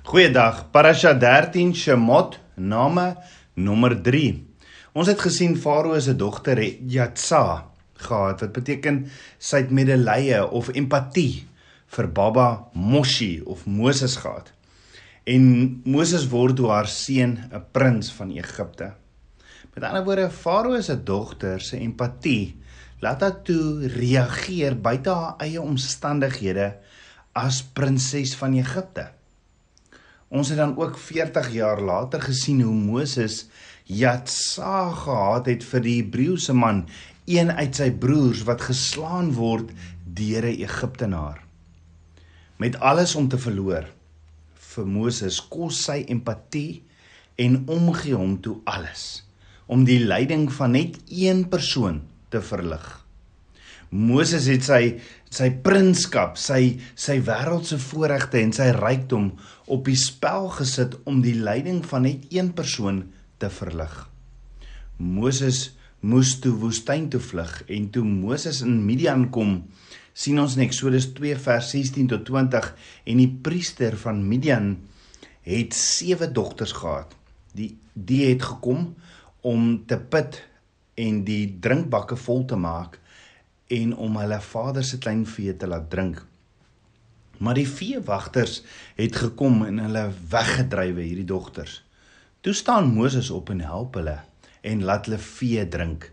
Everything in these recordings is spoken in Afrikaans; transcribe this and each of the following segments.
Goeiedag. Parasha 13 Shemot, name nommer 3. Ons het gesien Farao se dogter het Jatsa gehad wat beteken sy het medelee of empatie vir Baba Moshi of Moses gehad. En Moses word toe haar seun 'n prins van Egipte. Met ander woorde, Farao se dogter se empatie laat haar toe reageer buite haar eie omstandighede as prinses van Egipte. Ons het dan ook 40 jaar later gesien hoe Moses Jatsa gehad het vir die Hebreëse man, een uit sy broers wat geslaan word deur 'n Egiptenaar. Met alles om te verloor vir Moses kos sy empatie en omgee hom toe alles om die lyding van net een persoon te verlig. Moses het sy sy prinskap, sy sy wêreldse voorregte en sy rykdom op die spel gesit om die lyding van net een persoon te verlig. Moses moes toe woestyn toe vlug en toe Moses in Midian kom, sien ons in Eksodus 2 vers 16 tot 20 en die priester van Midian het sewe dogters gehad. Die die het gekom om te put en die drinkbakke vol te maak en om hulle vader se klein vee te laat drink. Maar die veewagters het gekom en hulle weggedrywe hierdie dogters. Toe staan Moses op en help hulle en laat hulle vee drink.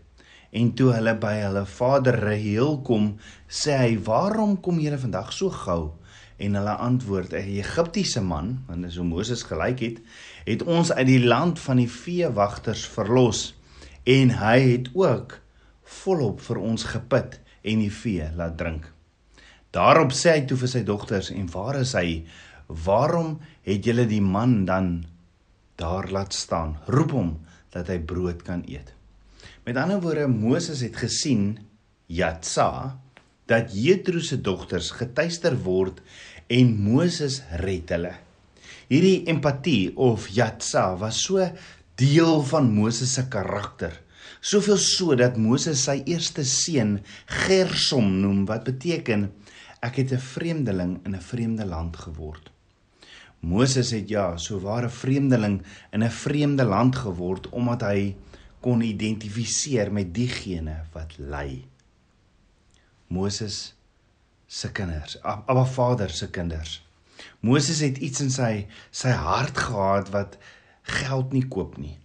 En toe hulle by hulle vader Rehel kom, sê hy: "Waarom kom julle vandag so gou?" En hulle antwoord: "’n Egiptiese man, want dis hoe Moses gelyk het, het ons uit die land van die veewagters verlos en hy het ook volop vir ons gepit en die vee laat drink. Daarop sê hy toe vir sy dogters en waar is hy? Waarom het julle die man dan daar laat staan? Roep hom dat hy brood kan eet. Met ander woorde Moses het gesien Jatsa dat Jethro se dogters getuister word en Moses red hulle. Hierdie empatie of Jatsa was so deel van Moses se karakter Soveel so dat Moses sy eerste seun Gersom noem wat beteken ek het 'n vreemdeling in 'n vreemde land geword. Moses het ja, so ware vreemdeling in 'n vreemde land geword omdat hy kon identifiseer met diegene wat ly. Moses se kinders, Abba Vader se kinders. Moses het iets in sy sy hart gehad wat geld nie koop nie.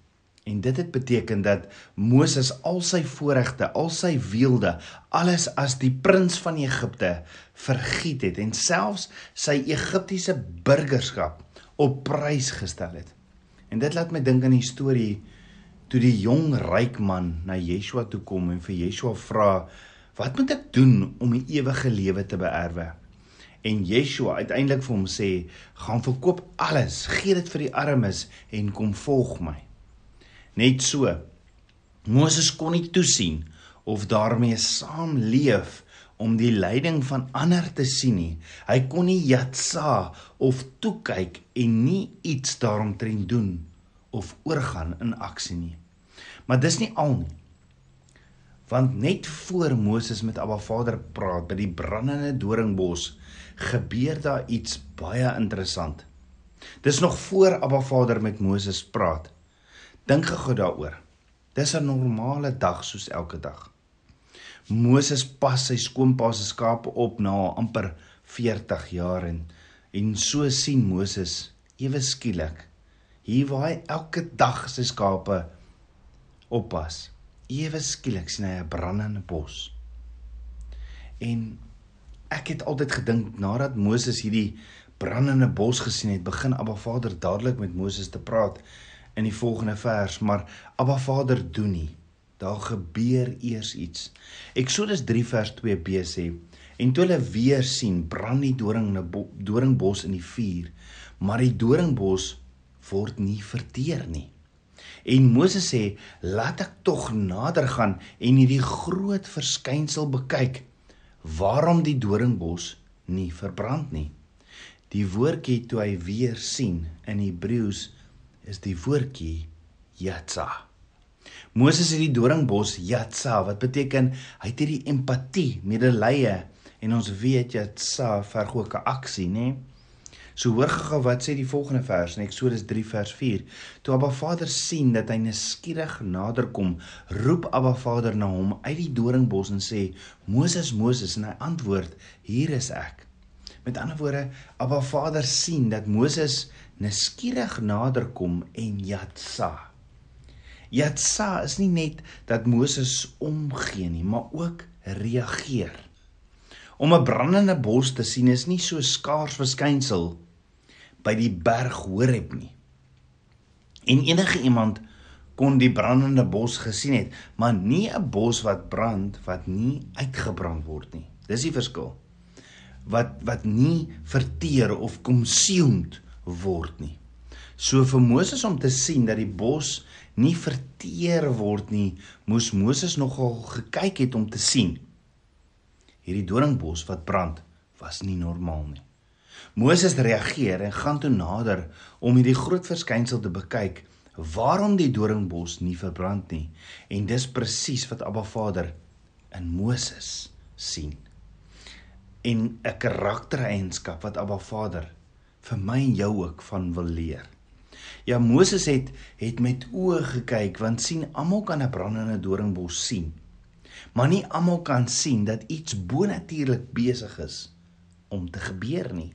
En dit het beteken dat Moses al sy voorregte, al sy weelde, alles as die prins van Egipte vergiet het en selfs sy Egiptiese burgerskap op prys gestel het. En dit laat my dink aan die storie toe die jong ryk man na Yeshua toe kom en vir Yeshua vra: "Wat moet ek doen om die ewige lewe te beerwe?" En Yeshua uiteindelik vir hom sê: "Gaan verkoop alles, gee dit vir die armes en kom volg my." Net so. Moses kon nie toesien of daarmee saamleef om die lyding van ander te sien nie. Hy kon nie jatsa of toe kyk en nie iets daaromtrent doen of oorgaan in aksie nie. Maar dis nie al nie. Want net voor Moses met Abba Vader praat by die brandende doringbos, gebeur daar iets baie interessant. Dis nog voor Abba Vader met Moses praat. Dink gou daaroor. Dis 'n normale dag soos elke dag. Moses pas sy skoonpa se skape op na amper 40 jaar en en so sien Moses ewe skielik hier waar hy elke dag sy skape oppas. Ewe skielik sien hy 'n brandende bos. En ek het altyd gedink nadat Moses hierdie brandende bos gesien het, begin Abba Vader dadelik met Moses te praat in die volgende vers, maar Abba Vader doen nie. Daar gebeur eers iets. Eksodus 3 vers 2b sê: En toe hulle weer sien, brand die doring doringbos in die vuur, maar die doringbos word nie verteer nie. En Moses sê: "Laat ek tog nader gaan en hierdie groot verskynsel bekyk. Waarom die doringbos nie verbrand nie?" Die woordjie toe hy weer sien in Hebreëus is die woordjie yatsa. Moses het die doringbos yatsa wat beteken hy het hierdie empatie, medelee en ons weet yatsa verg ook 'n aksie, nê? So hoor gou wat sê die volgende vers in Eksodus 3 vers 4. Toe Abba Vader sien dat hy neskierig naderkom, roep Abba Vader na hom uit die doringbos en sê: "Moses, Moses," en hy antwoord: "Hier is ek." Met ander woorde, Abba Vader sien dat Moses neskierig naderkom en Jatsa. Jatsa is nie net dat Moses omgee nie, maar ook reageer. Om 'n brandende bos te sien is nie so skaars verskynsel by die berg Horeb nie. En enige iemand kon die brandende bos gesien het, maar nie 'n bos wat brand wat nie uitgebrand word nie. Dis die verskil. Wat wat nie verteer of consumed word nie. So vir Moses om te sien dat die bos nie verteer word nie, moes Moses nogal gekyk het om te sien hierdie doringbos wat brand was nie normaal nie. Moses reageer en gaan toe nader om hierdie groot verskynsel te bekyk waarom die doringbos nie verbrand nie en dis presies wat Abba Vader in Moses sien. En 'n karaktereienskap wat Abba Vader vir my en jou ook van wil leer. Ja Moses het het met oë gekyk want sien almal kan 'n brandende doringbos sien maar nie almal kan sien dat iets bonatuurlik besig is om te gebeur nie.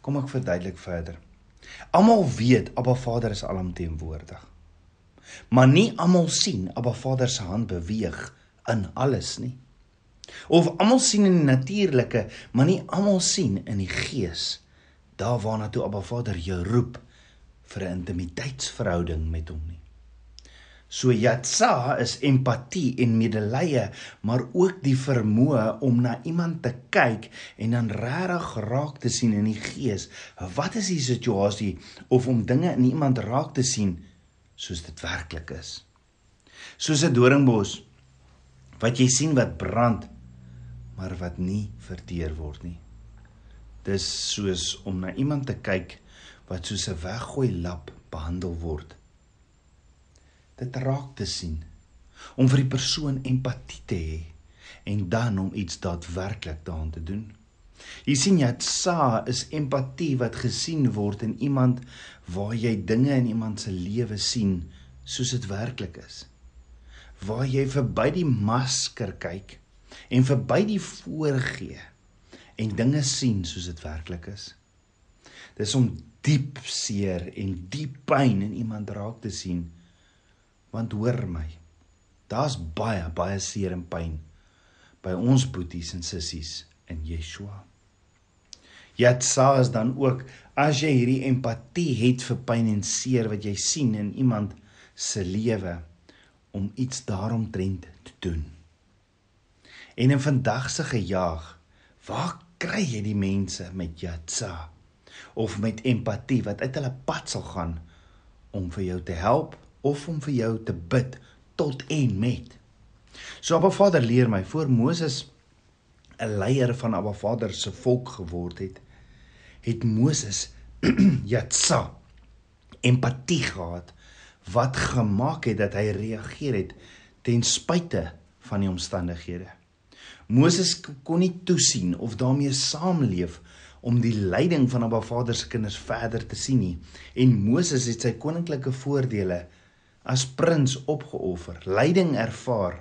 Kom ek verduidelik verder. Almal weet Abba Vader is alomteenwoordig. Maar nie almal sien Abba Vader se hand beweeg in alles nie. Of almal sien in die natuurlike, maar nie almal sien in die gees daar waarna toe Abba Vader jou roep vir 'n intimiteitsverhouding met hom nie. So yatsa is empatie en medelee, maar ook die vermoë om na iemand te kyk en dan regtig raak te sien in die gees. Wat is die situasie of om dinge in iemand raak te sien soos dit werklik is? Soos 'n doringbos wat jy sien wat brand, maar wat nie verteer word nie. Dis soos om na iemand te kyk wat soos 'n weggooi lap behandel word dit raak te sien om vir die persoon empatie te hê en dan om iets daadwerklik daaraan te doen. Jy sien jy sa is empatie wat gesien word in iemand waar jy dinge in iemand se lewe sien soos dit werklik is. Waar jy verby die masker kyk en verby die voorgee en dinge sien soos dit werklik is. Dis om diep seer en diep pyn in iemand raak te sien Want hoor my. Daar's baie baie seer en pyn by ons boeties en sissies in Yeshua. Jatsa is dan ook as jy hierdie empatie het vir pyn en seer wat jy sien in iemand se lewe om iets daaromtrent te doen. En in vandag se gejaag, waar kry jy die mense met Jatsa of met empatie wat uit hulle pad sal gaan om vir jou te help of om vir jou te bid tot en met. So Abba Vader leer my voor Moses 'n leier van Abba Vader se volk geword het, het Moses Jatsa empatie gehad wat gemaak het dat hy reageer het ten spyte van die omstandighede. Moses kon nie toesien of daarmee saamleef om die lyding van Abba Vader se kinders verder te sien nie en Moses het sy koninklike voordele as prins opgeoffer, lyding ervaar.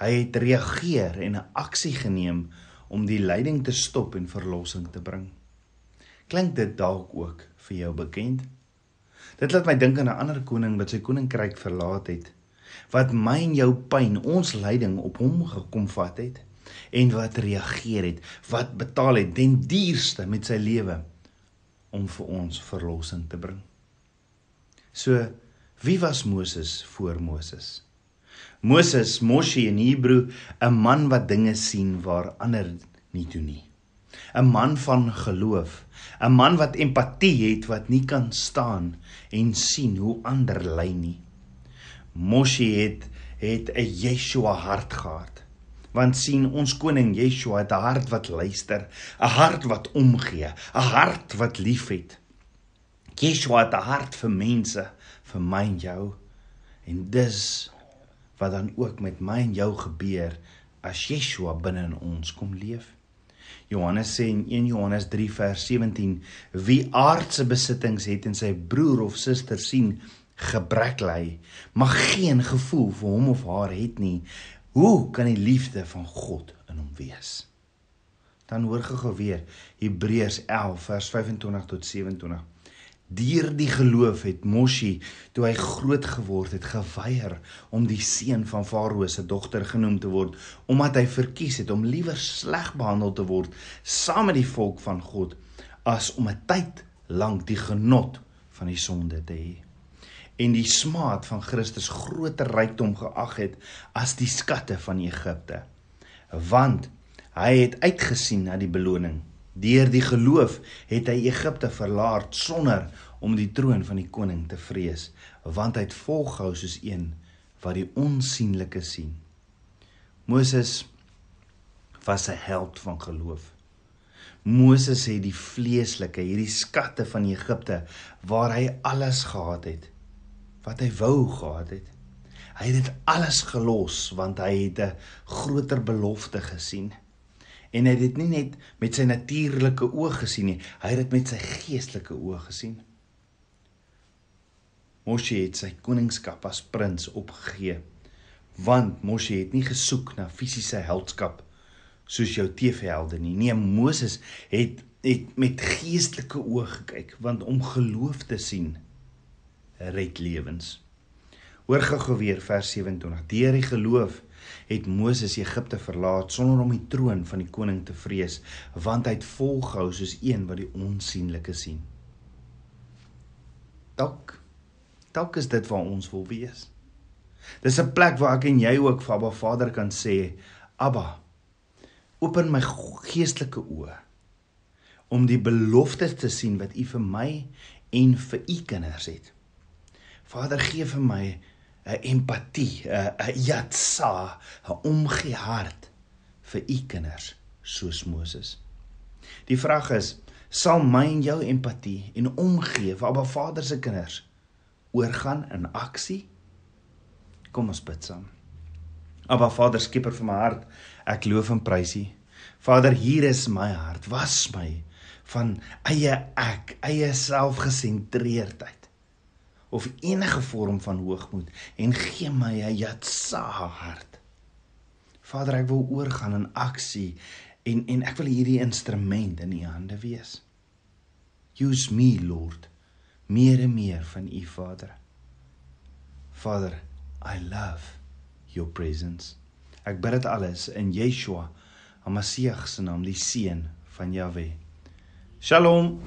Hy het reageer en 'n aksie geneem om die lyding te stop en verlossing te bring. Klink dit dalk ook vir jou bekend? Dit laat my dink aan 'n ander koning wat sy koninkryk verlaat het, wat my en jou pyn, ons lyding op hom gekom vat het en wat reageer het, wat betaal het den duurste met sy lewe om vir ons verlossing te bring. So Wie was Moses voor Moses? Moses, Moshe in Hebreë, 'n man wat dinge sien waar ander nie doen nie. 'n Man van geloof, 'n man wat empatie het wat nie kan staan en sien hoe ander ly nie. Moshe het het 'n Yeshua hart gehad. Want sien ons koning Yeshua het 'n hart wat luister, 'n hart wat omgee, 'n hart wat liefhet. Yeshua het 'n hart vir mense, vir my en jou. En dis wat dan ook met my en jou gebeur as Yeshua binne in ons kom leef. Johannes sê in 1 Johannes 3 vers 17: Wie aardse besittings het en sy broer of suster sien gebrek ly, mag geen gevoel vir hom of haar het nie. Hoe kan die liefde van God in hom wees? Dan hoor gou weer Hebreërs 11 vers 25 tot 27. Deur die geloof het Moshi, toe hy groot geword het, geweier om die seun van Farao se dogter genoem te word, omdat hy verkies het om liewer sleg behandel te word saam met die volk van God as om 'n tyd lank die genot van die sonde te hê. En die smaad van Christus groter rykdom geag het as die skatte van Egipte. Want hy het uitgesien na die beloning Deur die geloof het hy Egipte verlaat sonder om die troon van die koning te vrees, want hy het volgehou soos een wat die onsigbare sien. Moses was 'n held van geloof. Moses het die vleeslike, hierdie skatte van Egipte waar hy alles gehad het wat hy wou gehad het. Hy het dit alles gelos want hy het 'n groter belofte gesien en hy het dit nie net met sy natuurlike oë gesien nie, hy het dit met sy geestelike oë gesien. Moshe het sy koningskap as prins opgegee, want Moshe het nie gesoek na fisiese heldskap soos jou TV-helde nie. Nee, Moses het het met geestelike oë gekyk, want om geloof te sien red lewens. Hoor gou-gou weer vers 27. Deur die geloof het Moses Egipte verlaat sonder om die troon van die koning te vrees, want hy het volgehou soos een wat die onsigbare sien. Dalk dalk is dit waar ons wil wees. Dis 'n plek waar ek en jy ook vir Abba Vader kan sê, Abba, open my geestelike oë om die beloftes te sien wat U vir my en vir U kinders het. Vader, gee vir my 'n empatie, 'n jatsa, 'n omgee hart vir u kinders soos Moses. Die vraag is, sal my en jou empatie en omgee vir Abba Vader se kinders oorgaan in aksie? Kom ons bid saam. Abba Vader, skieper van my hart, ek loof en prys U. Vader, hier is my hart. Was my van eie ek, eie selfgesentreerdheid of enige vorm van hoogmoed en gee my 'n jatsa hart. Vader, ek wil oorgaan in aksie en en ek wil hierdie instrument in u hande wees. Use me, Lord, meer en meer van u Vader. Vader, I love your presence. Ek bid dit alles in Yeshua, Hamasieg se naam, die seun van Jahweh. Shalom.